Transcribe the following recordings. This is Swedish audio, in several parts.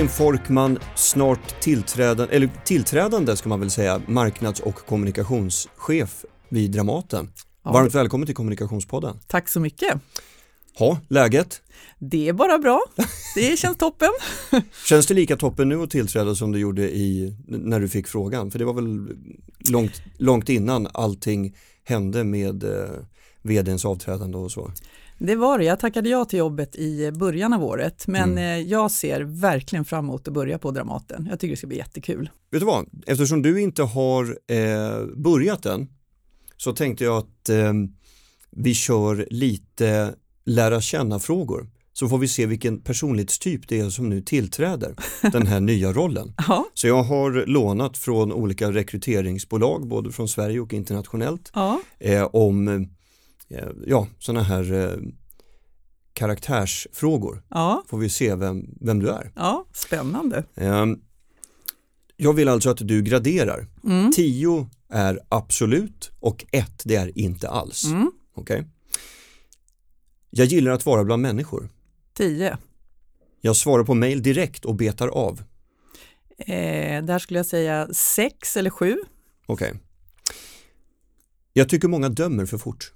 Malin Folkman, snart tillträdande, eller tillträdande ska man väl säga, marknads och kommunikationschef vid Dramaten. Ja. Varmt välkommen till Kommunikationspodden. Tack så mycket. Ha, läget? Det är bara bra. Det känns toppen. Känns det lika toppen nu att tillträda som det gjorde i, när du fick frågan? För det var väl långt, långt innan allting hände med eh, vdns avträdande och så. Det var det. Jag tackade ja till jobbet i början av året, men eh, jag ser verkligen fram emot att börja på Dramaten. Jag tycker det ska bli jättekul. Vet du vad, eftersom du inte har eh, börjat än så tänkte jag att eh, vi kör lite lära känna-frågor. Så får vi se vilken personlighetstyp det är som nu tillträder den här nya rollen. Ja, Så jag har lånat från olika rekryteringsbolag, både från Sverige och internationellt, ja, eh, om ja, sådana här eh, karaktärsfrågor. ja, Får vi se vem, vem du är. ja, spännande. Eh, jag vill alltså att du graderar. Mm. 10 är absolut och 1 det är inte alls. Mm. Okej? Jag gillar att vara bland människor. Tio. Jag svarar på mail direkt och betar av. Eh, där skulle jag säga sex eller sju. Okej. Jag tycker många dömer för fort.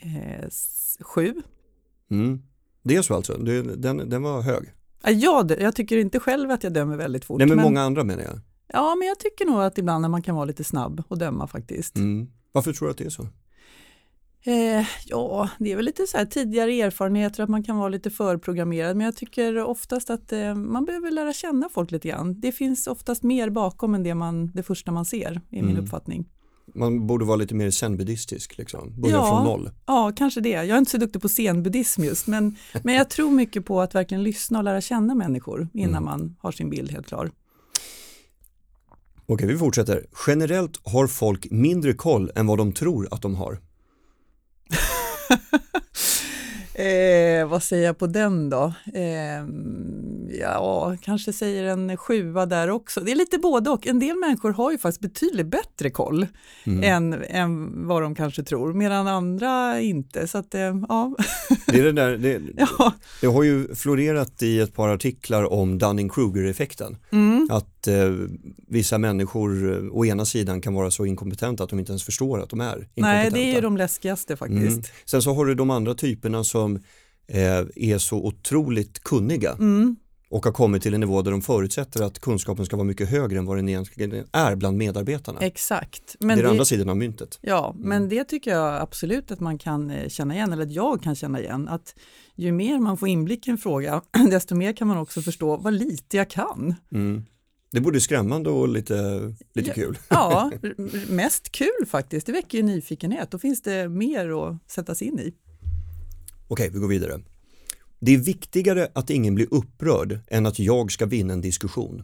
Eh, sju. Mm. Det är så alltså, det, den, den var hög. Ja, jag, jag tycker inte själv att jag dömer väldigt fort. Nej men många andra menar jag. Ja, men jag tycker nog att ibland när man kan vara lite snabb och döma faktiskt. Mm. Varför tror du att det är så? Eh, ja, det är väl lite så här tidigare erfarenheter att man kan vara lite förprogrammerad men jag tycker oftast att eh, man behöver lära känna folk lite grann. Det finns oftast mer bakom än det, man, det första man ser i min Mm. uppfattning. Man borde vara lite mer zen-buddhistisk liksom, börja Ja. från noll. Ja, kanske det. Jag är inte så duktig på zenbuddhism just men, men jag tror mycket på att verkligen lyssna och lära känna människor innan Mm. man har sin bild helt klar. Okej, vi fortsätter. Generellt har folk mindre koll än vad de tror att de har. Eh, vad säger jag på den då? Eh, ja, kanske säger en sjua där också. Det är lite både och. En del människor har ju faktiskt betydligt bättre koll Mm. än, än vad de kanske tror, medan andra inte. Så att, eh, ja. Det, är det, där, det, ja. det har ju florerat i ett par artiklar om Dunning-Kruger-effekten. Mm. Att eh, vissa människor eh, å ena sidan kan vara så inkompetenta att de inte ens förstår att de är inkompetenta. Nej, det är ju de läskigaste faktiskt. Mm. Sen så har du de andra typerna som eh, är så otroligt kunniga Mm. och har kommit till en nivå där de förutsätter att kunskapen ska vara mycket högre än vad den egentligen är bland medarbetarna. Exakt. det är Men den andra sidan av myntet. ja, Mm. men det tycker jag absolut att man kan eh, känna igen, eller att jag kan känna igen. Att ju mer man får inblick i en fråga, desto mer kan man också förstå vad lite jag kan. Mm. Det både skrämmande och lite, lite kul. Ja, mest kul faktiskt. Det väcker ju nyfikenhet. Då finns det mer att sätta sig in i. Okej, vi går vidare. Det är viktigare att ingen blir upprörd än att jag ska vinna en diskussion.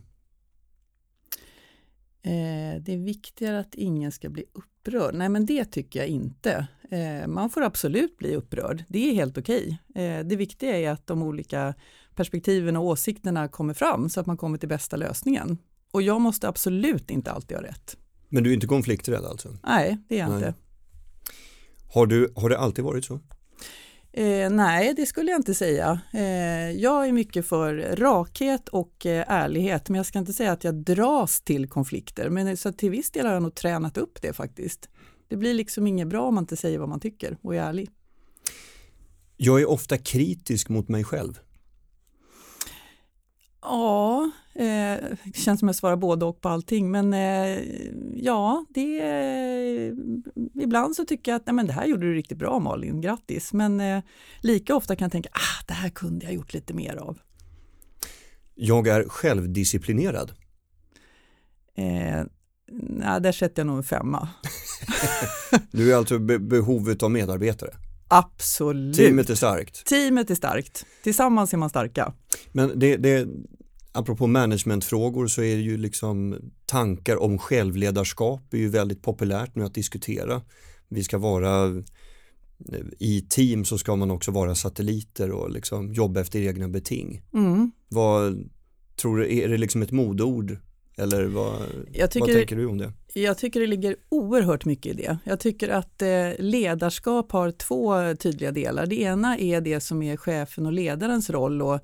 Eh, det är viktigare att ingen ska bli upprörd. Nej, men det tycker jag inte. Eh, man får absolut bli upprörd. Det är helt okej. Eh, det viktiga är att de olika perspektiven och åsikterna kommer fram så att man kommer till bästa lösningen. Och jag måste absolut inte alltid ha rätt. Men du är inte konflikträdd alltså? Nej, det är jag Nej. inte. Har, du, har det alltid varit så? Eh, nej, det skulle jag inte säga. Eh, jag är mycket för rakhet och eh, ärlighet, men jag ska inte säga att jag dras till konflikter. Men så att till viss del har jag nog tränat upp det faktiskt. Det blir liksom inget bra om man inte säger vad man tycker och är ärlig. Jag är ofta kritisk mot mig själv. Ja, eh, det känns som jag svarar både och på allting, men eh, ja, det, eh, ibland så tycker jag att nej, men det här gjorde du riktigt bra Malin, grattis. Men eh, lika ofta kan jag tänka, ah, det här kunde jag gjort lite mer av. Jag är självdisciplinerad. Eh, Nej, där sätter jag nog en femma. du är alltså be behovet av medarbetare? Absolut. Teamet är starkt? Teamet är starkt. Tillsammans är man starka. Men det, det, apropå managementfrågor så är det ju liksom tankar om självledarskap är ju väldigt populärt nu att diskutera. Vi ska vara i team så ska man också vara satelliter och liksom jobba efter egna beting. Mm. Vad tror du, är det liksom ett modord eller vad, vad tänker du om det? Jag tycker det ligger oerhört mycket i det. Jag tycker att eh, ledarskap har två tydliga delar. Det ena är det som är chefen och ledarens roll och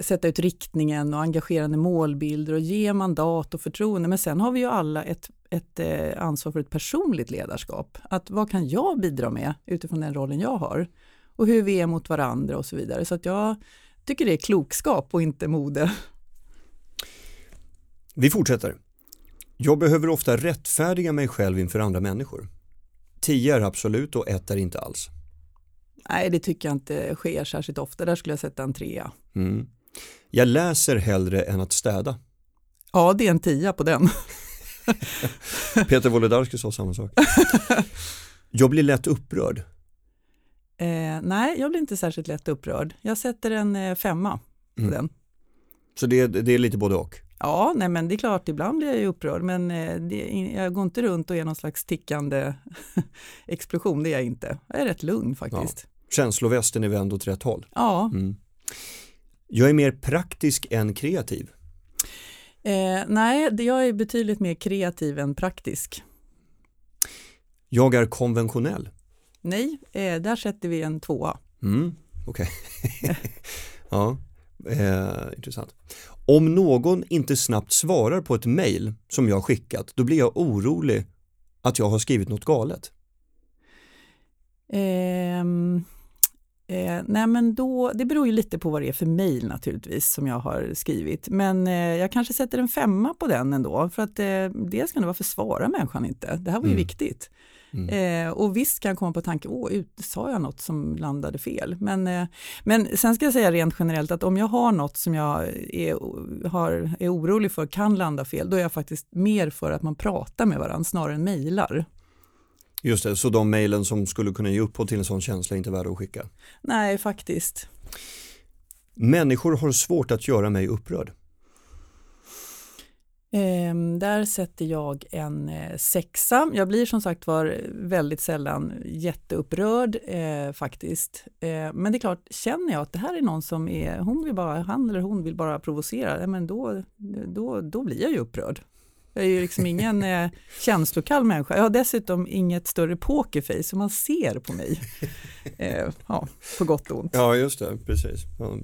sätta ut riktningen och engagerande målbilder och ge mandat och förtroende. Men sen har vi ju alla ett, ett eh, ansvar för ett personligt ledarskap. Att vad kan jag bidra med utifrån den rollen jag har? Och hur vi är mot varandra och så vidare. Så att jag tycker det är klokskap och inte mode. Vi fortsätter. Jag behöver ofta rättfärdiga mig själv inför andra människor. Tio är absolut och ett är inte alls. Nej, det tycker jag inte sker särskilt ofta. Där skulle jag sätta en trea. Mm. Jag läser hellre än att städa. Ja, det är en tia på den. Peter Wolodarski sa samma sak. Jag blir lätt upprörd. Eh, nej, jag blir inte särskilt lätt upprörd. Jag sätter en eh, femma på mm. den. Så det, det är lite både och? Ja, nej men det är klart, ibland blir jag ju upprörd, men eh, det, jag går inte runt och är någon slags tickande explosion, det är jag inte. Jag är rätt lugn faktiskt. Ja. Känslovästen är vänd åt rätt håll? Ja. Mm. Jag är mer praktisk än kreativ. Eh, nej, jag är betydligt mer kreativ än praktisk. Jag är konventionell. Nej, eh, där sätter vi en tvåa. Mm, Okej, okay. ja, eh, intressant. Om någon inte snabbt svarar på ett mejl som jag skickat, då blir jag orolig att jag har skrivit något galet. Um, Eh, nej men då, det beror ju lite på vad det är för mejl naturligtvis som jag har skrivit. Men eh, jag kanske sätter en femma på den ändå för att eh, dels kan det vara för svara människan inte. Det här var ju mm. viktigt. Mm. Eh, och visst kan jag komma på tanken, åh, ut, sa jag något som landade fel? Men, eh, men sen ska jag säga rent generellt att om jag har något som jag är, har, är orolig för kan landa fel, då är jag faktiskt mer för att man pratar med varandra snarare än mejlar. Just det, så de mejlen som skulle kunna ge upphov till en sån känsla är inte värda att skicka? Nej, faktiskt. Människor har svårt att göra mig upprörd. Eh, där sätter jag en eh, sexa. Jag blir som sagt var väldigt sällan jätteupprörd eh, faktiskt. Eh, men det är klart, känner jag att det här är någon som är, hon vill bara, han eller hon vill bara provocera, men då, då, då blir jag ju upprörd. Jag är ju liksom ingen eh, känslokall människa. Jag har dessutom inget större pokerface som man ser på mig. Eh, ja, på gott och ont. Ja, just det, precis. Ja.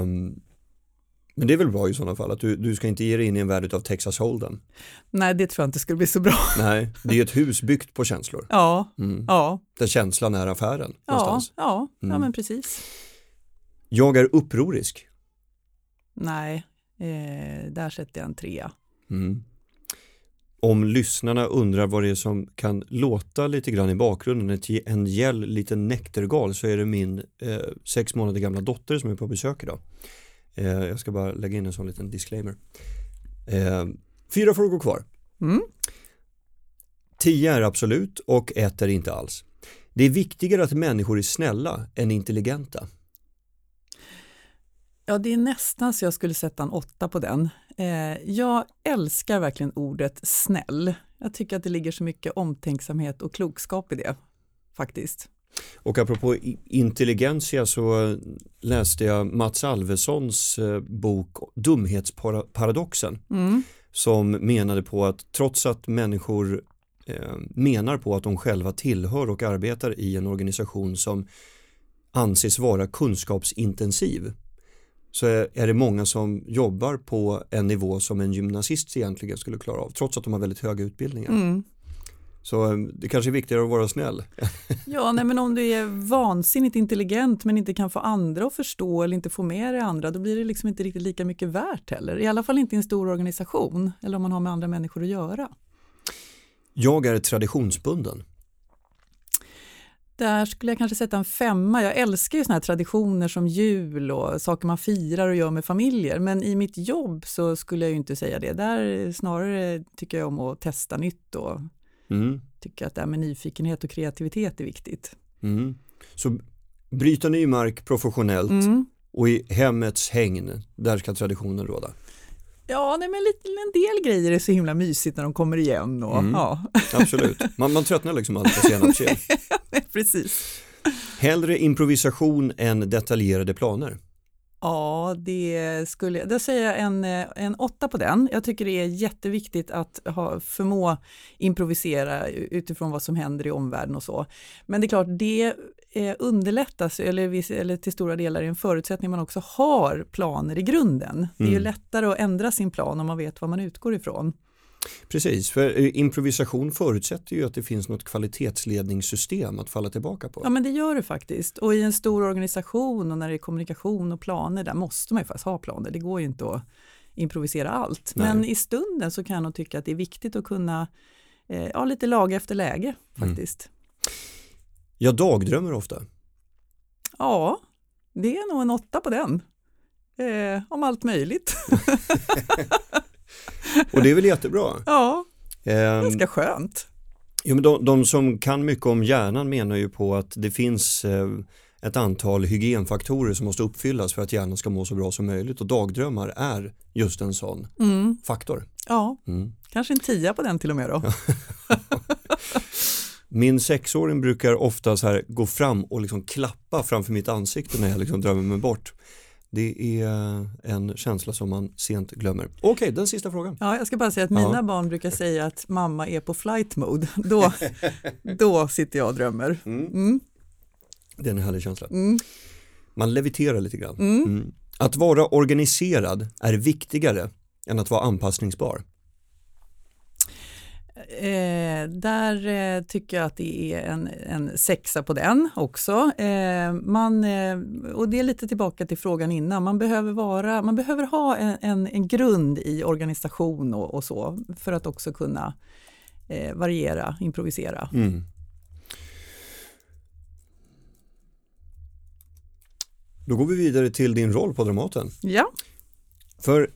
Um, men det är väl bra i sådana fall att du, du ska inte ge dig in i en värld av Texas Hold'em. Nej, det tror jag inte skulle bli så bra. Nej, det är ett hus byggt på känslor. Ja, mm. ja. Där känslan är affären. Ja, någonstans. ja, mm. ja men precis. Jag är upprorisk. Nej, eh, där sätter jag en trea. Mm. Om lyssnarna undrar vad det är som kan låta lite grann i bakgrunden, en gäll liten näktergal, så är det min eh, sex månader gamla dotter som är på besök idag. Eh, jag ska bara lägga in en sån liten disclaimer. Eh, fyra frågor kvar. Mm. Tio är absolut och ett är inte alls. Det är viktigare att människor är snälla än intelligenta. Ja, det är nästan så jag skulle sätta en åtta på den. Eh, jag älskar verkligen ordet snäll. Jag tycker att det ligger så mycket omtänksamhet och klokskap i det, faktiskt. Och apropå intelligensia så läste jag Mats Alvessons eh, bok Dumhetsparadoxen mm. som menade på att trots att människor eh, menar på att de själva tillhör och arbetar i en organisation som anses vara kunskapsintensiv så är det många som jobbar på en nivå som en gymnasist egentligen skulle klara av trots att de har väldigt höga utbildningar. Mm. Så eh, det kanske är viktigare att vara snäll. Ja, nej, men om du är vansinnigt intelligent men inte kan få andra att förstå eller inte få med dig andra, då blir det liksom inte riktigt lika mycket värt heller. I alla fall inte i en stor organisation eller om man har med andra människor att göra. Jag är traditionsbunden. Där skulle jag kanske sätta en femma. Jag älskar ju såna här traditioner som jul och saker man firar och gör med familjer. Men i mitt jobb så skulle jag ju inte säga det. Där snarare tycker jag om att testa nytt och mm. tycker att det här med nyfikenhet och kreativitet är viktigt. Mm. Så bryta ny mark professionellt mm. och i hemmets hägn, där ska traditionen råda. Ja, nej, men lite, en del grejer är så himla mysigt när de kommer igen. Och, mm. ja. Absolut, man, man tröttnar liksom aldrig på senapskel. Precis. Hellre improvisation än detaljerade planer. Ja, det skulle jag, säger jag en, en åtta på den. Jag tycker det är jätteviktigt att ha, förmå improvisera utifrån vad som händer i omvärlden och så. Men det är klart, det eh, underlättas, eller, eller till stora delar är en förutsättning man också har planer i grunden. Det är ju mm. lättare att ändra sin plan om man vet vad man utgår ifrån. Precis, för eh, improvisation förutsätter ju att det finns något kvalitetsledningssystem att falla tillbaka på. Ja men det gör det faktiskt och i en stor organisation och när det är kommunikation och planer där måste man ju faktiskt ha planer. Det går ju inte att improvisera allt. Nej. Men i stunden så kan jag nog tycka att det är viktigt att kunna eh, ja, lite laga efter läge mm. faktiskt. Mm. Jag dagdrömmer ofta. Ja, det är nog en åtta på den. Eh, om allt möjligt. Och det är väl jättebra? Ja, eh, ganska skönt. Jo, men de, de, som kan mycket om hjärnan menar ju på att det finns eh, ett antal hygienfaktorer som måste uppfyllas för att hjärnan ska må så bra som möjligt och dagdrömmar är just en sån mm. faktor. Ja, mm. kanske en tia på den till och med då. Min sexåring brukar ofta så här gå fram och liksom klappa framför mitt ansikte när jag liksom drömmer mig bort. Det är en känsla som man sent glömmer. Okej, okay, den sista frågan. Ja, jag ska bara säga att mina ja. barn brukar säga att mamma är på flight mode. Då, då sitter jag och drömmer. Mm. Mm. Det är en härlig känsla. Mm. Man leviterar lite grann. Mm. Mm. Att vara organiserad är viktigare än att vara anpassningsbar. Eh, där eh, tycker jag att det är en, en sexa på den också. Eh, man, eh, och det är lite tillbaka till frågan innan, man behöver, vara, man behöver ha en, en, en grund i organisation och, och, så för att också kunna eh, variera, improvisera. Mm. Då går vi vidare till din roll på Dramaten. Ja. För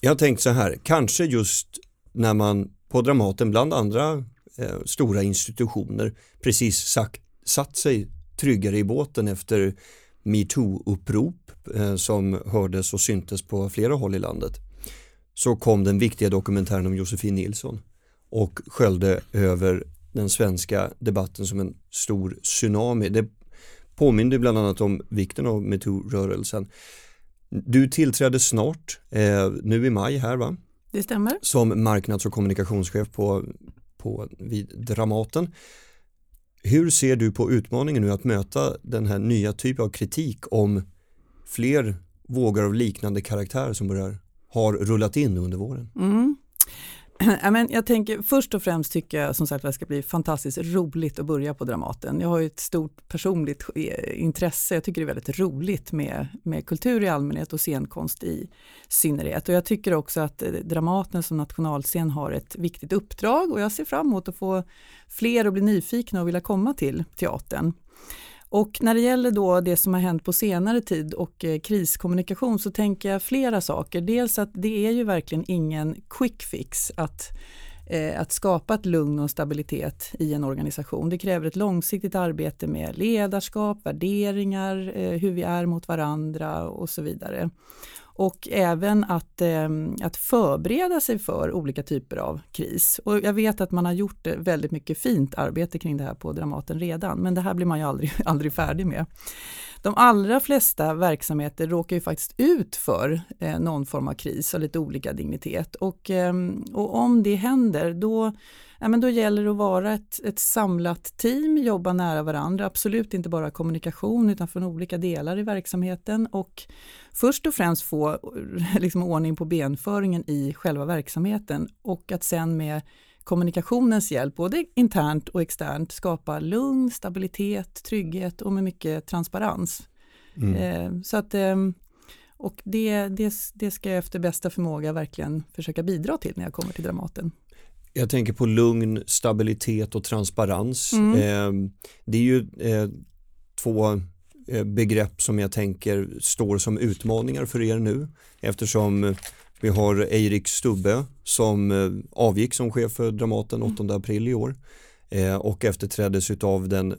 jag har tänkt så här, kanske just när man på Dramaten bland andra eh, stora institutioner precis sagt, satt sig tryggare i båten efter metoo-upprop eh, som hördes och syntes på flera håll i landet så kom den viktiga dokumentären om Josefin Nilsson och sköljde över den svenska debatten som en stor tsunami. Det påminner bland annat om vikten av metoo-rörelsen. Du tillträdde snart, eh, nu i maj här va? Det stämmer. Som marknads och kommunikationschef på, på, vid Dramaten. Hur ser du på utmaningen nu att möta den här nya typen av kritik om fler vågor av liknande karaktär som börjar har rullat in under våren? Mm. jag tänker, först och främst tycker jag som sagt att det ska bli fantastiskt roligt att börja på Dramaten. Jag har ju ett stort personligt eh, intresse, jag tycker det är väldigt roligt med, med kultur i allmänhet och scenkonst i synnerhet. Och jag tycker också att eh, Dramaten som nationalscen har ett viktigt uppdrag och jag ser fram emot att få fler att bli nyfikna och vilja komma till teatern. Och när det gäller då det som har hänt på senare tid och eh, kriskommunikation så tänker jag flera saker. Dels att det är ju verkligen ingen quick fix att Eh, att skapa ett lugn och stabilitet i en organisation. Det kräver ett långsiktigt arbete med ledarskap, värderingar, eh, hur vi är mot varandra och så vidare och även att, ehm, att förbereda sig för olika typer av kris. Och jag vet att man har gjort eh, väldigt mycket fint arbete kring det här på Dramaten redan, men det här blir man ju aldrig, aldrig färdig med. De allra flesta verksamheter råkar ju faktiskt ut för eh, någon form av kris av lite olika dignitet. Och, eh, och om det händer då ja, men då gäller det att vara ett, ett samlat team, jobba nära varandra, absolut inte bara kommunikation utan från olika delar i verksamheten. Och först och främst få liksom, ordning på benföringen i själva verksamheten. Och att sen med kommunikationens hjälp, både internt och externt, skapa lugn, stabilitet, trygghet och med mycket transparens. Mm. Eh, så att, eh, och det, det, det ska jag efter bästa förmåga verkligen försöka bidra till när jag kommer till Dramaten. Jag tänker på lugn, stabilitet och transparens. Mm. Eh, det är ju eh, två eh, begrepp som jag tänker står som utmaningar för er nu eftersom vi har Eirik Stubbe som eh, avgick som chef för Dramaten 8 Mm. april i år eh, och efterträddes av den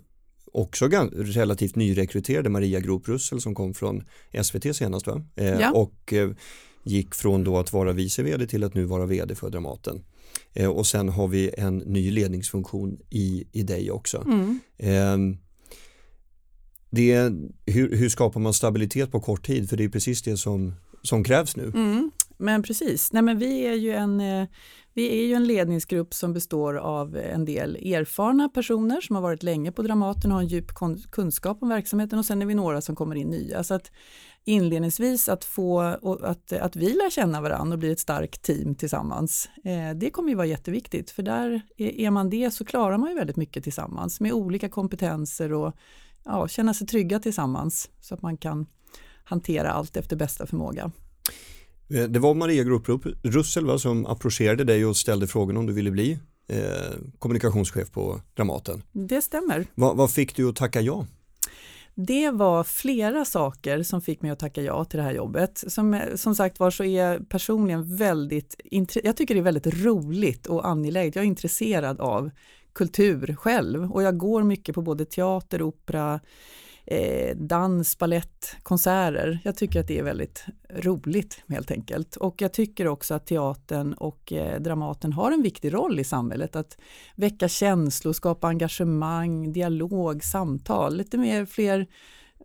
också relativt nyrekryterade Maria Groth Russell som kom från SVT senast va? Eh, Ja. och gick från då att vara vice vd till att nu vara vd för Dramaten. Och sen har vi en ny ledningsfunktion i, i dig också. Mm. Eh, det, hur, hur skapar man stabilitet på kort tid? För det är precis det som, som krävs nu. Mm, men precis, Nej, men vi, är ju en, eh, vi är ju en ledningsgrupp som består av en del erfarna personer som har varit länge på Dramaten och har en djup kunskap om verksamheten och sen är vi några som kommer in nya. Så att inledningsvis att få att, att vi lär känna varandra och blir ett starkt team tillsammans. Eh, det kommer ju vara jätteviktigt för där är, är man det så klarar man ju väldigt mycket tillsammans med olika kompetenser och ja, känna sig trygga tillsammans så att man kan hantera allt efter bästa förmåga. Eh, Det var Maria Groth Russell va, som approcherade dig och ställde frågan om du ville bli eh, kommunikationschef på Dramaten. Det stämmer. Vad, vad fick du att tacka ja? Det var flera saker som fick mig att tacka ja till det här jobbet. Som, som sagt var så är jag personligen väldigt, jag tycker det är väldigt roligt och angeläget. Jag är intresserad av kultur själv och jag går mycket på både teater, opera, eh, dans, ballett, konserter. Jag tycker att det är väldigt roligt helt enkelt. Och jag tycker också att teatern och eh, Dramaten har en viktig roll i samhället. Att väcka känslor, skapa engagemang, dialog, samtal, lite mer fler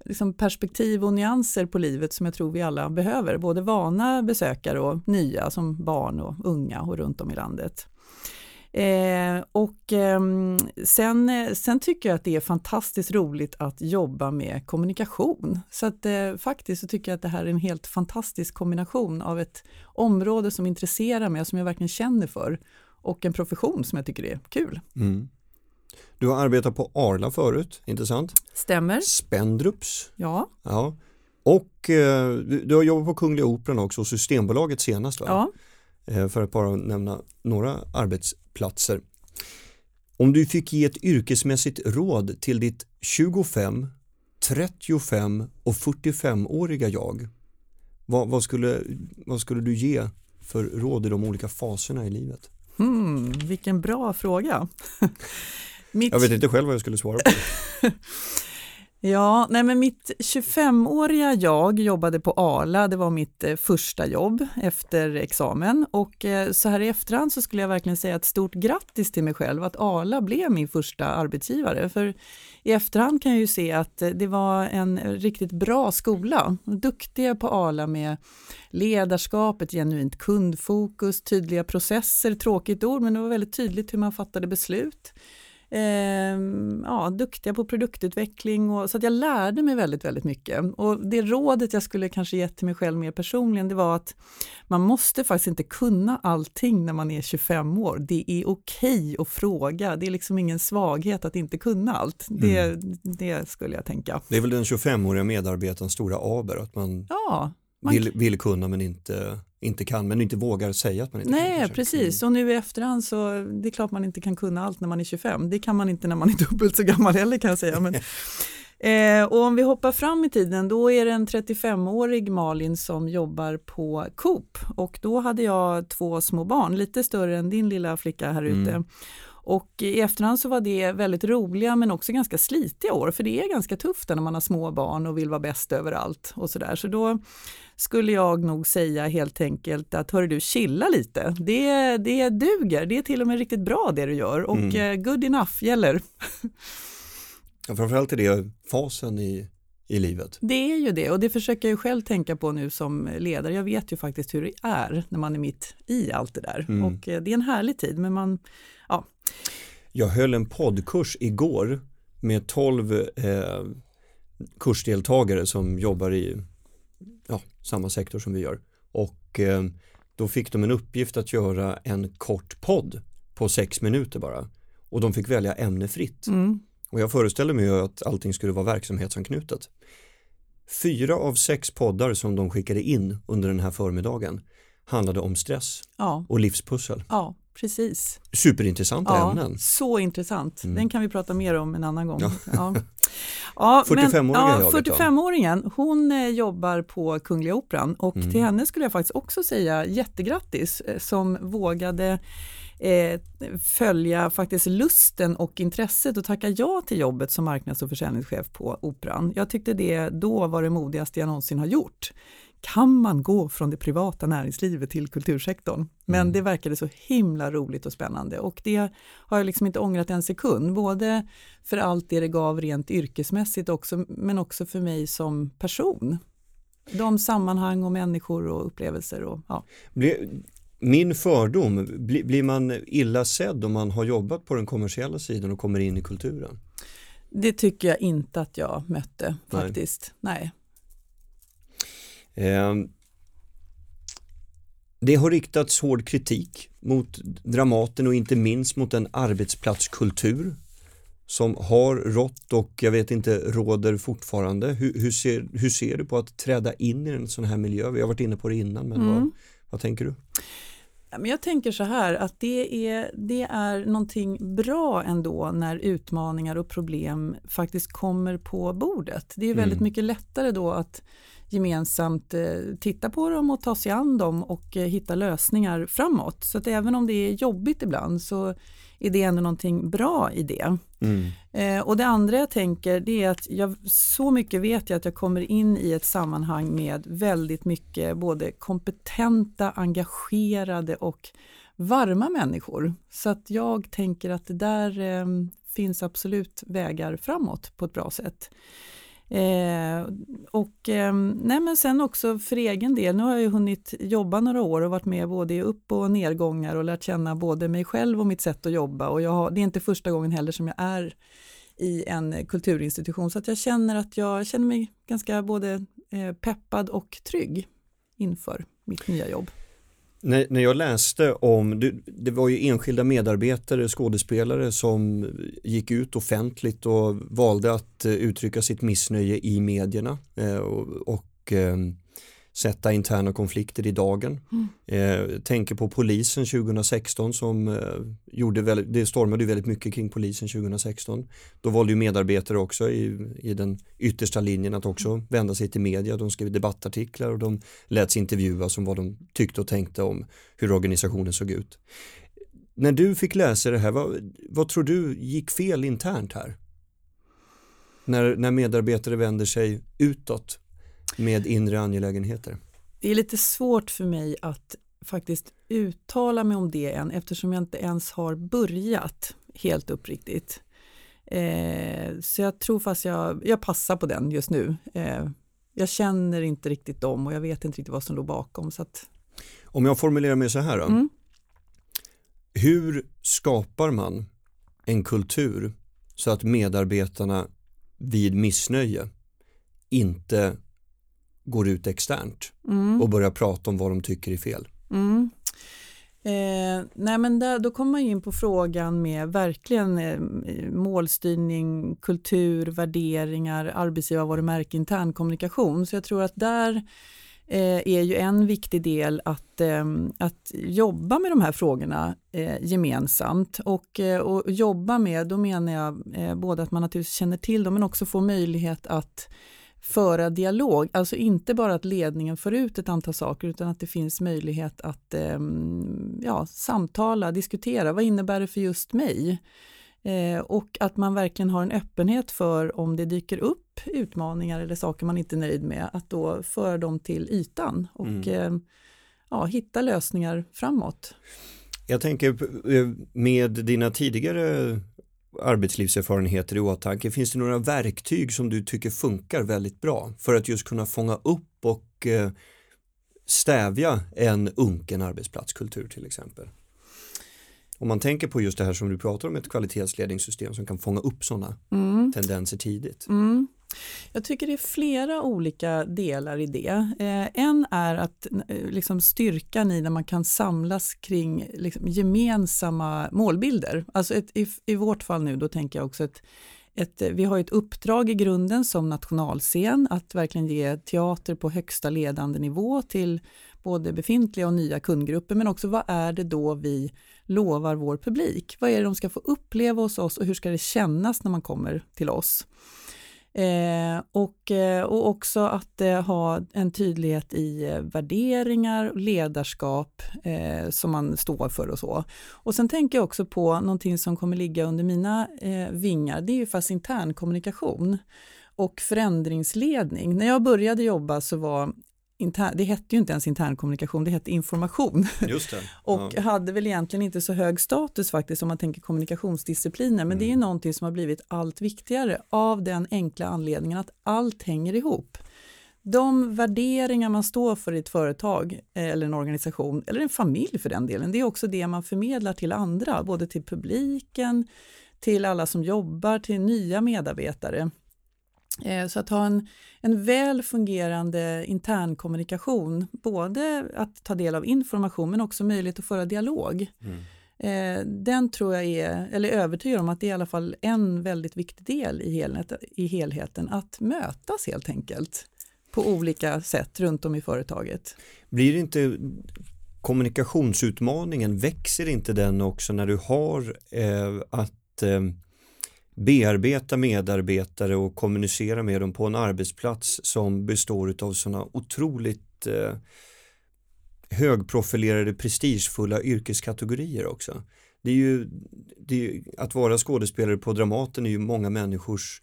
liksom perspektiv och nyanser på livet som jag tror vi alla behöver, både vana besökare och nya som barn och unga och runt om i landet. Eh, och ehm, sen, eh, sen tycker jag att det är fantastiskt roligt att jobba med kommunikation. Så att eh, faktiskt så tycker jag att det här är en helt fantastisk kombination av ett område som intresserar mig och som jag verkligen känner för och en profession som jag tycker är kul. Mm. Du har arbetat på Arla förut, inte sant? Stämmer? Spendrups. Ja. Ja. Och eh, du, du har jobbat på Kungliga Operan också och Systembolaget senast va? ja. Eh, för att bara nämna några arbetsplatser. Om du fick ge ett yrkesmässigt råd till ditt 25, 35 och 45-åriga jag, vad, vad, skulle, vad skulle du ge för råd i de olika faserna i livet? Hmm, vilken bra fråga. Mitt, Jag vet inte själv vad jag skulle svara på. Ja, nej men mitt 25-åriga jag jobbade på Arla, det var mitt eh, första jobb efter examen och eh, så här i efterhand så skulle jag verkligen säga ett stort grattis till mig själv att Arla blev min första arbetsgivare. För i efterhand kan jag ju se att eh, det var en riktigt bra skola. Duktiga på Arla med ledarskap, ett genuint kundfokus, tydliga processer, tråkigt ord men det var väldigt tydligt hur man fattade beslut. Eh, ja, duktiga på produktutveckling och så att jag lärde mig väldigt, väldigt mycket. Och det rådet jag skulle kanske gett till mig själv mer personligen, det var att man måste faktiskt inte kunna allting när man är 25 år. Det är okej att fråga, det är liksom ingen svaghet att inte kunna allt. Det, det skulle jag tänka. Det är väl den 25-åriga medarbetarens stora aber, att man, Ja, man vill, vill kunna men inte, inte kan, men inte vågar säga att man inte kan. Nej, precis. Och nu i efterhand så det är klart man inte kan kunna allt när man är 25. Det kan man inte när man är dubbelt så gammal heller kan jag säga. Men, eh, och om vi hoppar fram i tiden, då är det en 35-årig Malin som jobbar på Coop och då hade jag två små barn, lite större än din lilla flicka här ute. Mm. Och i efterhand så var det väldigt roliga men också ganska slitiga år, för det är ganska tufft när man har små barn och vill vara bäst överallt och sådär. Så då skulle jag nog säga helt enkelt att hör du, chilla lite. Det, det duger, det är till och med riktigt bra det du gör och Mm. eh, good enough gäller. Ja, framförallt är det fasen i, i livet. Det är ju det och det försöker jag ju själv tänka på nu som ledare. Jag vet ju faktiskt hur det är när man är mitt i allt det där Mm. och eh, det är en härlig tid men man, Jag höll en poddkurs igår med 12 eh, kursdeltagare som jobbar i ja, samma sektor som vi gör. Och eh, då fick de en uppgift att göra en kort podd på sex minuter bara. Och de fick välja ämne fritt. mm, Och jag föreställer mig att allting skulle vara verksamhetsanknutet. Fyra av sex poddar som de skickade in under den här förmiddagen handlade om stress ja, och livspussel. ja, precis. Superintressanta ja, ämnen. Så intressant. Mm. Den kan vi prata mer om en annan gång. Ja. Ja. Ja, 45-åriga ja, 45-åringen, hon eh, jobbar på Kungliga Operan och mm. till henne skulle jag faktiskt också säga jättegrattis eh, som vågade eh, följa faktiskt lusten och intresset och tacka ja till jobbet som marknads och försäljningschef på Operan. Jag tyckte det då var det modigaste jag någonsin har gjort kan man gå från det privata näringslivet till kultursektorn? Men mm. det verkade så himla roligt och spännande och det har jag liksom inte ångrat en sekund, både för allt det det gav rent yrkesmässigt också, men också för mig som person. De sammanhang och människor och upplevelser. Och, ja. Min fördom, blir man illa sedd om man har jobbat på den kommersiella sidan och kommer in i kulturen? Det tycker jag inte att jag mötte faktiskt. Nej. Nej. Ehm, det har riktats hård kritik mot Dramaten och inte minst mot den arbetsplatskultur som har rått och jag vet inte råder fortfarande. Hur, hur, ser, hur ser du på att träda in i en sån här miljö? Vi har varit inne på det innan men mm. vad, vad tänker du? Jag tänker så här att det är, det är någonting bra ändå när utmaningar och problem faktiskt kommer på bordet. Det är väldigt mm. mycket lättare då att gemensamt eh, titta på dem och ta sig an dem och eh, hitta lösningar framåt. Så att även om det är jobbigt ibland så är det ändå någonting bra i det. Mm. Eh, och det andra jag tänker det är att jag, så mycket vet jag att jag kommer in i ett sammanhang med väldigt mycket både kompetenta, engagerade och varma människor. Så att jag tänker att det där eh, finns absolut vägar framåt på ett bra sätt. Eh, och eh, nej men sen också för egen del, nu har jag ju hunnit jobba några år och varit med både i upp och nedgångar och lärt känna både mig själv och mitt sätt att jobba och jag har, det är inte första gången heller som jag är i en kulturinstitution så att jag känner att jag känner mig ganska både eh, peppad och trygg inför mitt nya jobb. När, när jag läste om, det, det, var ju enskilda medarbetare, skådespelare som gick ut offentligt och valde att eh, uttrycka sitt missnöje i medierna eh, och, och ehm, sätta interna konflikter i dagen. Mm. Eh, tänker på polisen 2016 som eh, gjorde väldigt, det stormade väldigt mycket kring polisen 2016. Då valde ju medarbetare också i, i den yttersta linjen att också mm. vända sig till media. De skrev debattartiklar och de läts intervjuas om vad de tyckte och tänkte om hur organisationen såg ut. När du fick läsa det här, vad, vad tror du gick fel internt här? När, när medarbetare vänder sig utåt med inre angelägenheter? Det är lite svårt för mig att faktiskt uttala mig om det än eftersom jag inte ens har börjat helt uppriktigt. Eh, så jag tror fast jag, jag passar på den just nu. Eh, jag känner inte riktigt dem och jag vet inte riktigt vad som låg bakom. Så att... Om jag formulerar mig så här då. Mm. Hur skapar man en kultur så att medarbetarna vid missnöje inte går ut externt mm. och börjar prata om vad de tycker är fel. Mm. Eh, nej men där, då kommer man in på frågan med verkligen eh, målstyrning, kultur, värderingar, arbetsgivarvarumärke, intern kommunikation. Så jag tror att där eh, är ju en viktig del att, eh, att jobba med de här frågorna eh, gemensamt. Och, eh, och jobba med, då menar jag både att man naturligtvis känner till dem men också få möjlighet att föra dialog, alltså inte bara att ledningen för ut ett antal saker utan att det finns möjlighet att eh, ja, samtala, diskutera, vad innebär det för just mig? Eh, och att man verkligen har en öppenhet för om det dyker upp utmaningar eller saker man inte är nöjd med, att då föra dem till ytan och mm. eh, ja, hitta lösningar framåt. Jag tänker eh, med dina tidigare arbetslivserfarenheter i åtanke, finns det några verktyg som du tycker funkar väldigt bra för att just kunna fånga upp och eh, stävja en unken arbetsplatskultur till exempel? Om man tänker på just det här som du pratar om, ett kvalitetsledningssystem som kan fånga upp sådana mm. tendenser tidigt. Mm. Jag tycker det är flera olika delar i det. Eh, en är att eh, liksom styrkan i när man kan samlas kring liksom, gemensamma målbilder. Alltså ett, i, i vårt fall nu, då tänker jag också att ett, eh, vi har ett uppdrag i grunden som nationalscen att verkligen ge teater på högsta ledande nivå till både befintliga och nya kundgrupper men också vad är det då vi lovar vår publik? Vad är det de ska få uppleva hos oss och hur ska det kännas när man kommer till oss? Eh, och, eh, och också att eh, ha en tydlighet i eh, värderingar och ledarskap eh, som man står för och så. Och sen tänker jag också på någonting som kommer ligga under mina eh, vingar, det är ju fast intern kommunikation och förändringsledning. När jag började jobba så var intern, det hette ju inte ens internkommunikation, det hette information. Just det. och ja. hade väl egentligen inte så hög status faktiskt om man tänker kommunikationsdiscipliner, men mm. det är mm. någonting som har blivit allt viktigare av den enkla anledningen att allt hänger ihop. De värderingar man står för i ett företag eh, eller en organisation eller en familj för den delen, det är också det man förmedlar till andra, både till publiken, till alla som jobbar, till nya medarbetare. Eh, så att ha en, en väl fungerande internkommunikation, både att ta del av information men också möjlighet att föra dialog. Mm. Eh, den tror jag är, eller är övertygad om att det är i alla fall en väldigt viktig del i, helhet, i helheten, att mötas helt enkelt på olika sätt runt om i företaget. Blir inte kommunikationsutmaningen, växer inte den också när du har eh, att eh, bearbeta medarbetare och kommunicera med dem på en arbetsplats som består av sådana otroligt eh, högprofilerade prestigefulla yrkeskategorier också. Det är ju, det är, att vara skådespelare på Dramaten är ju många människors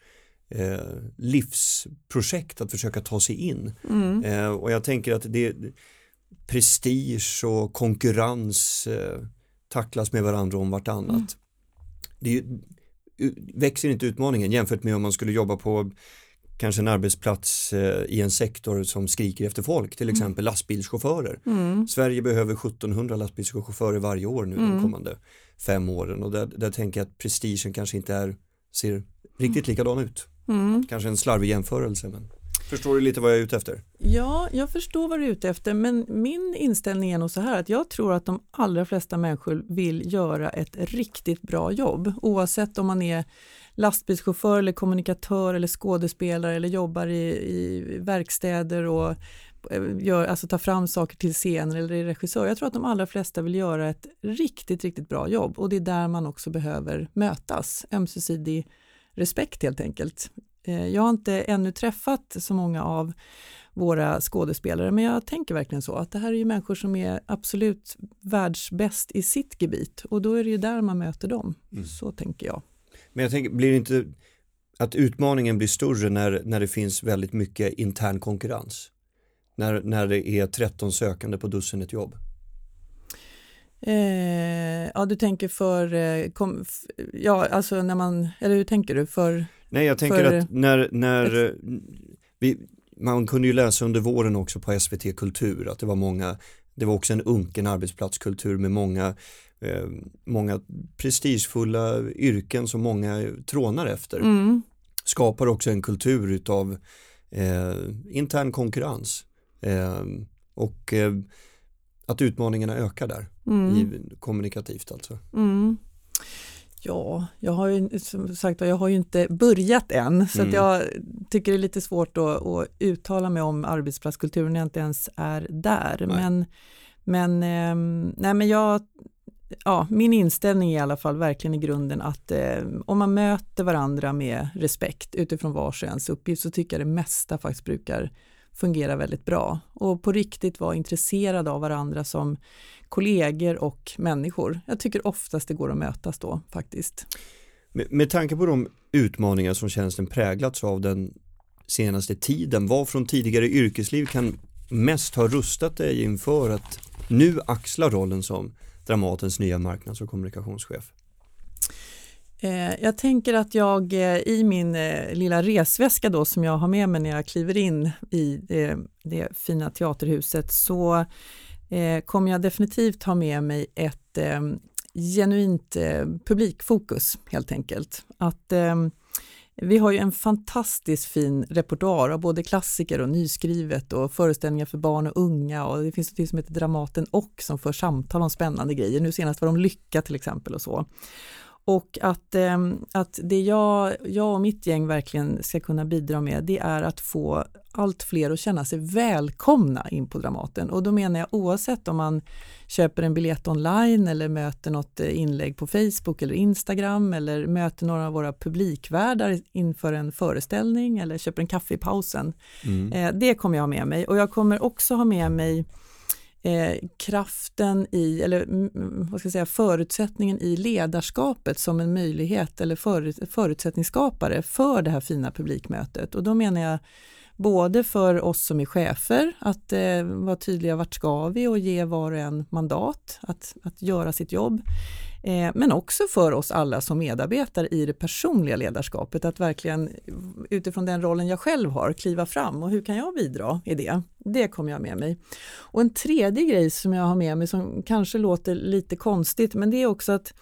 eh, livsprojekt att försöka ta sig in. Mm. Eh, och jag tänker att det prestige och konkurrens eh, tacklas med varandra om vartannat. Mm. Det är, växer inte utmaningen jämfört med om man skulle jobba på kanske en arbetsplats eh, i en sektor som skriker efter folk, till mm. exempel mm. lastbilschaufförer. Mm. Sverige behöver 1700 lastbilschaufförer varje år nu mm. de kommande fem åren och där, där tänker jag att prestigen kanske inte är, ser riktigt likadan ut. Mm. Kanske en slarvig jämförelse men Förstår du lite vad jag är ute efter? Ja, jag förstår vad du är ute efter, men min inställning är nog så här att jag tror att de allra flesta människor vill göra ett riktigt bra jobb, oavsett om man är lastbilschaufför eller kommunikatör eller skådespelare eller jobbar i, i verkstäder och eh, gör, alltså tar fram saker till scener eller är regissör. Jag tror att de allra flesta vill göra ett riktigt, riktigt bra jobb och det är där man också behöver mötas, ömsesidig respekt helt enkelt. Eh, jag har inte ännu träffat så många av våra skådespelare, men jag tänker verkligen så att det här är ju människor som är absolut världsbäst i sitt gebit och då är det ju där man möter dem. Mm. Så tänker jag. Men jag tänker, blir det inte att utmaningen blir större när, när det finns väldigt mycket intern konkurrens? När, när det är 13 sökande på dussinet jobb? Eh, ja, du tänker för, eh, kom, ja, alltså när man, eller hur tänker du? För Nej, jag tänker för... att när, när eh, vi, man kunde ju läsa under våren också på SVT Kultur att det var många, det var också en unken arbetsplatskultur med många, eh, många prestigefulla yrken som många trånar efter. Mm. Skapar också en kultur utav eh, intern konkurrens. Eh, och att utmaningarna ökar där, mm. kommunikativt alltså. Mm. Ja, jag har ju som sagt jag har ju inte börjat än så mm. jag tycker det är lite svårt att, att, uttala mig om arbetsplatskulturen när jag inte ens är där. Nej. Men, men, eh, nej, men jag, ja, min inställning är i alla fall verkligen i grunden att eh, om man möter varandra med respekt utifrån vars och ens uppgift så tycker jag det mesta faktiskt brukar fungera väldigt bra och på riktigt vara intresserade av varandra som kollegor och människor. Jag tycker oftast det går att mötas då faktiskt. Med, med tanke på de utmaningar som tjänsten präglats av den senaste tiden, vad från tidigare yrkesliv kan mest ha rustat dig inför att nu axla rollen som Dramatens nya marknads och kommunikationschef? Eh, jag tänker att jag eh, i min eh, lilla resväska då som jag har med mig när jag kliver in i det, det fina teaterhuset så kommer jag definitivt ha med mig ett genuint publikfokus helt enkelt. Att vi har ju en fantastiskt fin repertoar av både klassiker och nyskrivet och föreställningar för barn och unga och det finns något som heter Dramaten och som för samtal om spännande grejer. Nu senast var de Lycka till exempel och så. Och att, eh, att det jag, jag och mitt gäng verkligen ska kunna bidra med det är att få allt fler att känna sig välkomna in på Dramaten. Och då menar jag oavsett om man köper en biljett online eller möter något eh, inlägg på Facebook eller Instagram eller möter några av våra publikvärdar inför en föreställning eller köper en kaffe i pausen. Mm. Eh, det kommer jag ha med mig och jag kommer också ha med mig eh, kraften i, eller mm, mm, vad ska jag säga, förutsättningen i ledarskapet som en möjlighet eller för, förutsättningsskapare för det här fina publikmötet. Och då menar jag både för oss som är chefer, att eh, vara tydliga vart ska vi och ge var och en mandat att, att göra sitt jobb. Eh, men också för oss alla som medarbetare i det personliga ledarskapet, att verkligen utifrån den rollen jag själv har kliva fram och hur kan jag bidra i det? Det kommer jag med mig. Och en tredje grej som jag har med mig som kanske låter lite konstigt, men det är också att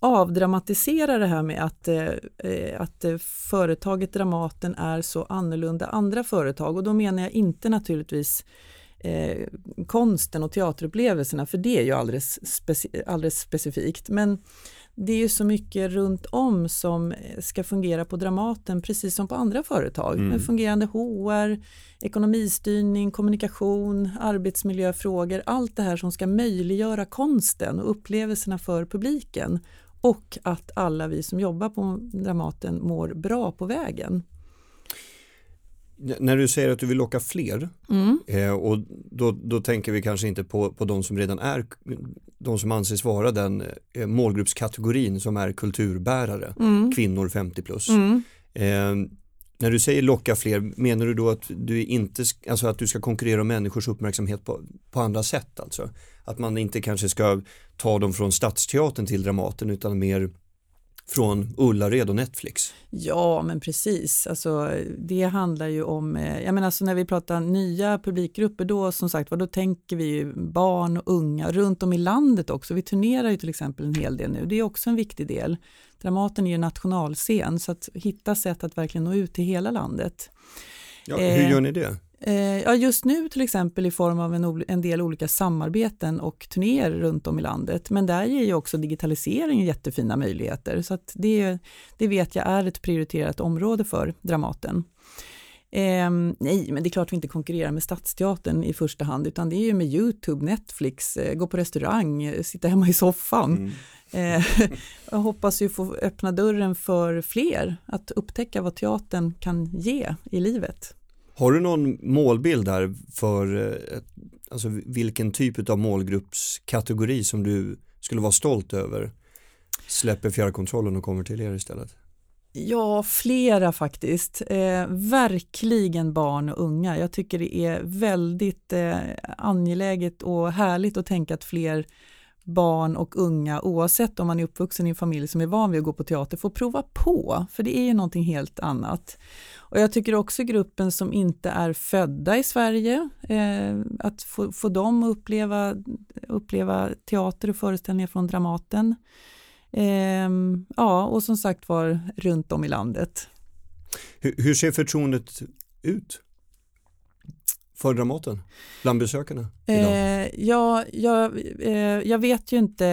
avdramatisera det här med att, eh, att företaget Dramaten är så annorlunda andra företag och då menar jag inte naturligtvis eh, konsten och teaterupplevelserna, för det är ju alldeles, speci alldeles specifikt. Men det är ju så mycket runt om som ska fungera på Dramaten precis som på andra företag. Mm. Med fungerande HR, ekonomistyrning, kommunikation, arbetsmiljöfrågor, allt det här som ska möjliggöra konsten och upplevelserna för publiken och att alla vi som jobbar på Dramaten mår bra på vägen. När du säger att du vill locka fler mm. eh, och då, då tänker vi kanske inte på, på de som redan är de som anses vara den eh, målgruppskategorin som är kulturbärare, mm. kvinnor 50 plus. Mm. Eh, när du säger locka fler, menar du då att du inte, alltså att du ska konkurrera om människors uppmärksamhet på, på andra sätt alltså? Att man inte kanske ska ta dem från Stadsteatern till Dramaten utan mer från Ullared och Netflix. Ja, men precis. Alltså, det handlar ju om, eh, jag menar alltså när vi pratar nya publikgrupper då som sagt då tänker vi barn och unga runt om i landet också. Vi turnerar ju till exempel en hel del nu. Det är också en viktig del. Dramaten är ju nationalscen så att hitta sätt att verkligen nå ut till hela landet. Ja, hur gör ni det? Eh, ja, just nu till exempel i form av en, en, del olika samarbeten och turnéer runt om i landet. Men där ger ju också digitalisering jättefina möjligheter. Så att det, det vet jag är ett prioriterat område för Dramaten. Eh, nej, men det är klart vi inte konkurrerar med Stadsteatern i första hand, utan det är ju med Youtube, Netflix, eh, gå på restaurang, eh, sitta hemma i soffan. Mm. Jag hoppas ju få öppna dörren för fler att upptäcka vad teatern kan ge i livet. Har du någon målbild där för eh, alltså vilken typ av målgruppskategori som du skulle vara stolt över släpper fjärrkontrollen och kommer till er istället? Ja, flera faktiskt. Eh, verkligen barn och unga. Jag tycker det är väldigt eh, angeläget och härligt att tänka att fler barn och unga, oavsett om man är uppvuxen i en familj som är van vid att gå på teater, får prova på, för det är ju någonting helt annat. Och jag tycker också gruppen som inte är födda i Sverige, eh, att få, få dem att uppleva, uppleva teater och föreställningar från Dramaten. Eh, ja, och som sagt var runt om i landet. Hur, hur ser förtroendet ut? För Dramaten bland besökarna? Eh, ja, jag, eh, jag vet ju inte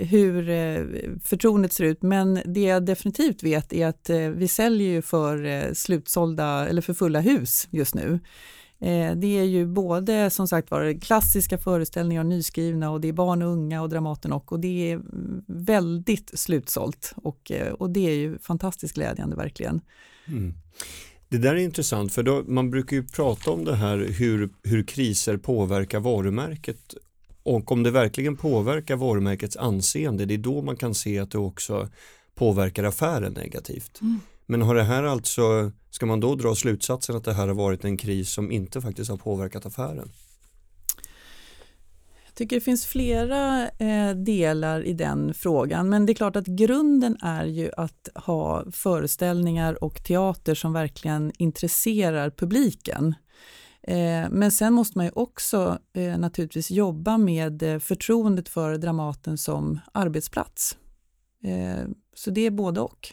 hur eh, förtroendet ser ut men det jag definitivt vet är att eh, vi säljer ju för eh, slutsålda eller för fulla hus just nu. Eh, det är ju både som sagt var klassiska föreställningar och nyskrivna och det är barn och unga och Dramaten och, och det är väldigt slutsålt och, och det är ju fantastiskt glädjande verkligen. Mm. Det där är intressant för då, man brukar ju prata om det här hur, hur kriser påverkar varumärket och om det verkligen påverkar varumärkets anseende det är då man kan se att det också påverkar affären negativt. Mm. Men har det här alltså, ska man då dra slutsatsen att det här har varit en kris som inte faktiskt har påverkat affären? Jag tycker det finns flera eh, delar i den frågan men det är klart att grunden är ju att ha föreställningar och teater som verkligen intresserar publiken. Eh, men sen måste man ju också eh, naturligtvis jobba med eh, förtroendet för Dramaten som arbetsplats. Eh, så det är både och.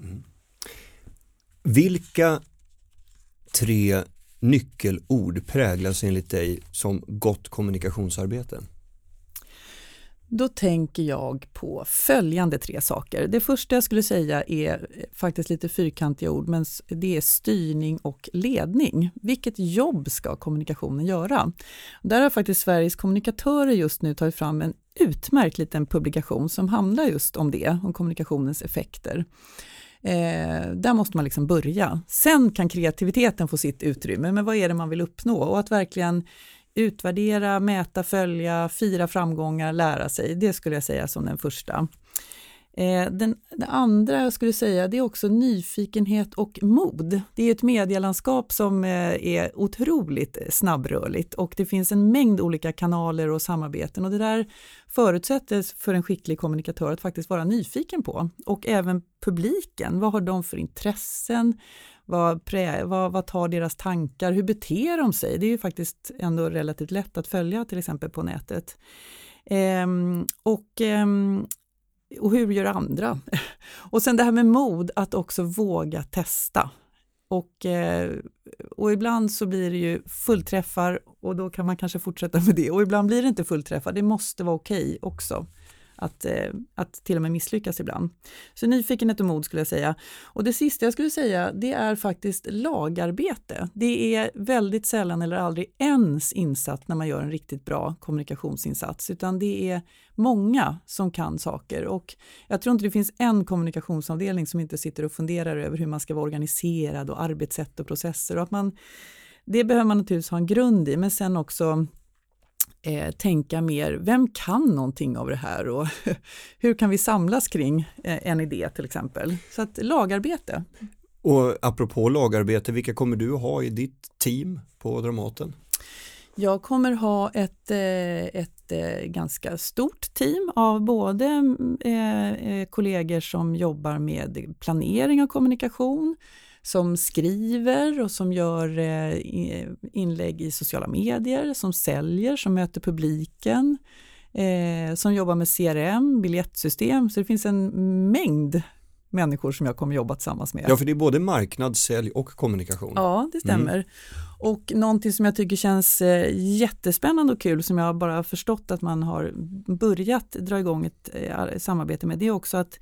Mm. Vilka tre nyckelord präglas enligt dig som gott kommunikationsarbete? Då tänker jag på följande tre saker. Det första jag skulle säga är faktiskt lite fyrkantiga ord, men det är styrning och ledning. Vilket jobb ska kommunikationen göra? Där har faktiskt Sveriges kommunikatörer just nu tagit fram en utmärkt liten publikation som handlar just om det, om kommunikationens effekter. Eh, där måste man liksom börja. Sen kan kreativiteten få sitt utrymme, men vad är det man vill uppnå? Och att verkligen utvärdera, mäta, följa, fira framgångar, lära sig. Det skulle jag säga som den första. Den, den, det andra jag skulle säga det är också nyfikenhet och mod. Det är ett medielandskap som eh, är otroligt snabbrörligt och det finns en mängd olika kanaler och samarbeten och det där förutsätter för en skicklig kommunikatör att faktiskt vara nyfiken på. Och även publiken, vad har de för intressen? Vad, prä, vad, vad, tar deras tankar? Hur beter de sig? Det är ju faktiskt ändå relativt lätt att följa till exempel på nätet. Ehm, och, ehm, och hur gör andra? och sen det här med mod, att också våga testa. Och, eh, och ibland så blir det ju fullträffar och då kan man kanske fortsätta med det och ibland blir det inte fullträffar, det måste vara okej okay också att, eh, att till och med misslyckas ibland. Så nyfikenhet och mod skulle jag säga. Och det sista jag skulle säga, det är faktiskt lagarbete. Det är väldigt sällan eller aldrig ens insatt när man gör en riktigt bra kommunikationsinsats, utan det är många som kan saker. Och jag tror inte det finns en kommunikationsavdelning som inte sitter och funderar över hur man ska vara organiserad och arbetssätt och processer. Och att man, det behöver man naturligtvis ha en grund i, men sen också eh, tänka mer, vem kan någonting av det här och hur kan vi samlas kring eh, en idé till exempel? Så att lagarbete. Och apropå lagarbete, vilka kommer du ha i ditt team på Dramaten? Jag kommer ha ett, eh, ett eh, ganska stort team av både kollegor som jobbar med planering av kommunikation, som skriver och som gör eh, inlägg i sociala medier, som säljer, som möter publiken, eh, som jobbar med CRM, biljettsystem. Så det finns en mängd människor som jag kommer jobba tillsammans med. Ja, för det är både marknad, sälj och kommunikation. Ja, det stämmer. Mm. Och någonting som jag tycker känns eh, jättespännande och kul som jag bara förstått att man har börjat dra igång ett samarbete med, det är också att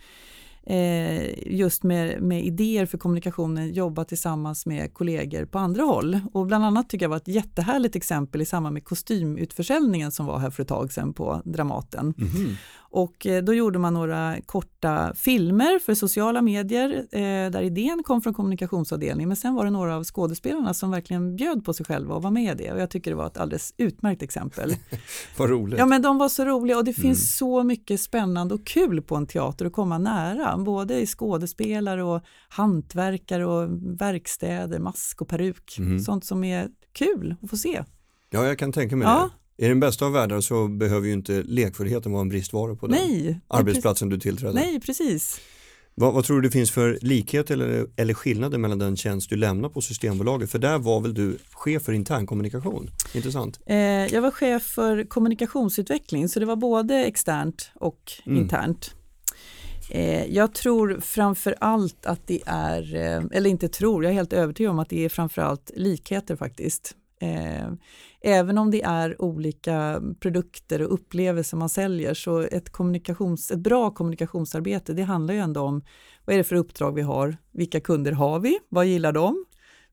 eh, just med, med idéer för kommunikationen jobba tillsammans med kollegor på andra håll. Och bland annat tycker jag var ett jättehärligt exempel i samband med kostymutförsäljningen som var här för ett tag sedan på Dramaten. Mm -hmm. Och eh, då gjorde man några korta filmer för sociala medier eh, där idén kom från kommunikationsavdelningen men sen var det några av skådespelarna som verkligen bjöd på sig själva och var med i det och jag tycker det var ett alldeles utmärkt exempel. Vad roligt. Ja men de var så roliga och det finns mm. så mycket spännande och kul på en teater att komma nära, både i skådespelare och hantverkare och verkstäder, mask och peruk, mm. sånt som är kul att få se. Ja, jag kan tänka mig ja. det. I den bästa av världar så behöver ju inte lekfullheten vara en bristvara på den Nej, arbetsplatsen du tillträder. Nej, precis. Vad, vad, tror du det finns för likhet eller, eller skillnader mellan den tjänst du lämnar på Systembolaget? För där var väl du chef för internkommunikation? Intressant. Eh, jag var chef för kommunikationsutveckling så det var både externt och mm. internt. Eh, jag tror framför allt att det är, eh, eller inte tror, jag är helt övertygad om att det är framför allt likheter faktiskt. Även om det är olika produkter och upplevelser man säljer så ett, kommunikations, ett bra kommunikationsarbete det handlar ju ändå om vad är det för uppdrag vi har, vilka kunder har vi, vad gillar de,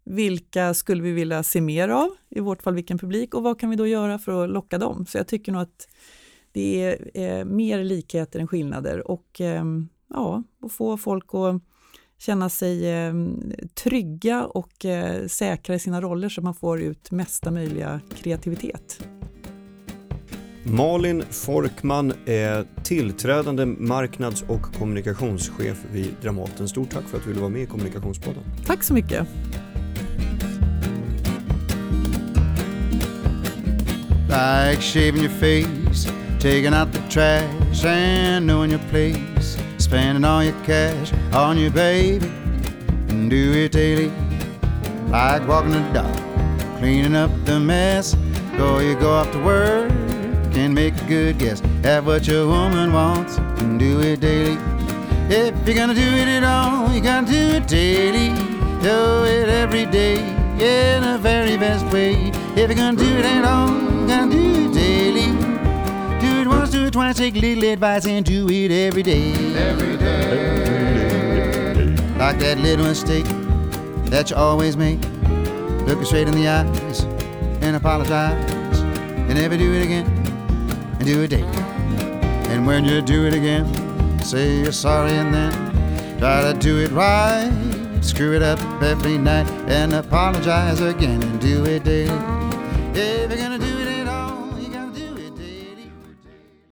vilka skulle vi vilja se mer av, i vårt fall vilken publik? Och vad kan vi då göra för att locka dem? Så jag tycker nog att det är eh, mer likheter än skillnader. Och eh, ja, att få folk att känna sig eh, trygga och eh, säkra i sina roller så man får ut mesta möjliga kreativitet. Malin Forkman är tillträdande marknads och kommunikationschef vid Dramaten. Stort tack för att du ville vara med i Kommunikationspodden. Tack så mycket. Like shaving your face, taking out the trash and knowing your place spending all your cash on your baby and do it daily. Like walking the dog cleaning up the mess. Go you go off to work can make a good guess at what your woman wants and do it daily. If you're gonna do it at all you gotta do it daily. Do it every day in the very best way. If you're gonna do it at all you gotta do it daily it twice, take little advice, and do it every day. Every day. Like that little mistake that you always make. Look it straight in the eyes and apologize. And never do it again. And do it daily. And when you do it again, say you're sorry and then try to do it right. Screw it up every night and apologize again and do it daily. If you're gonna do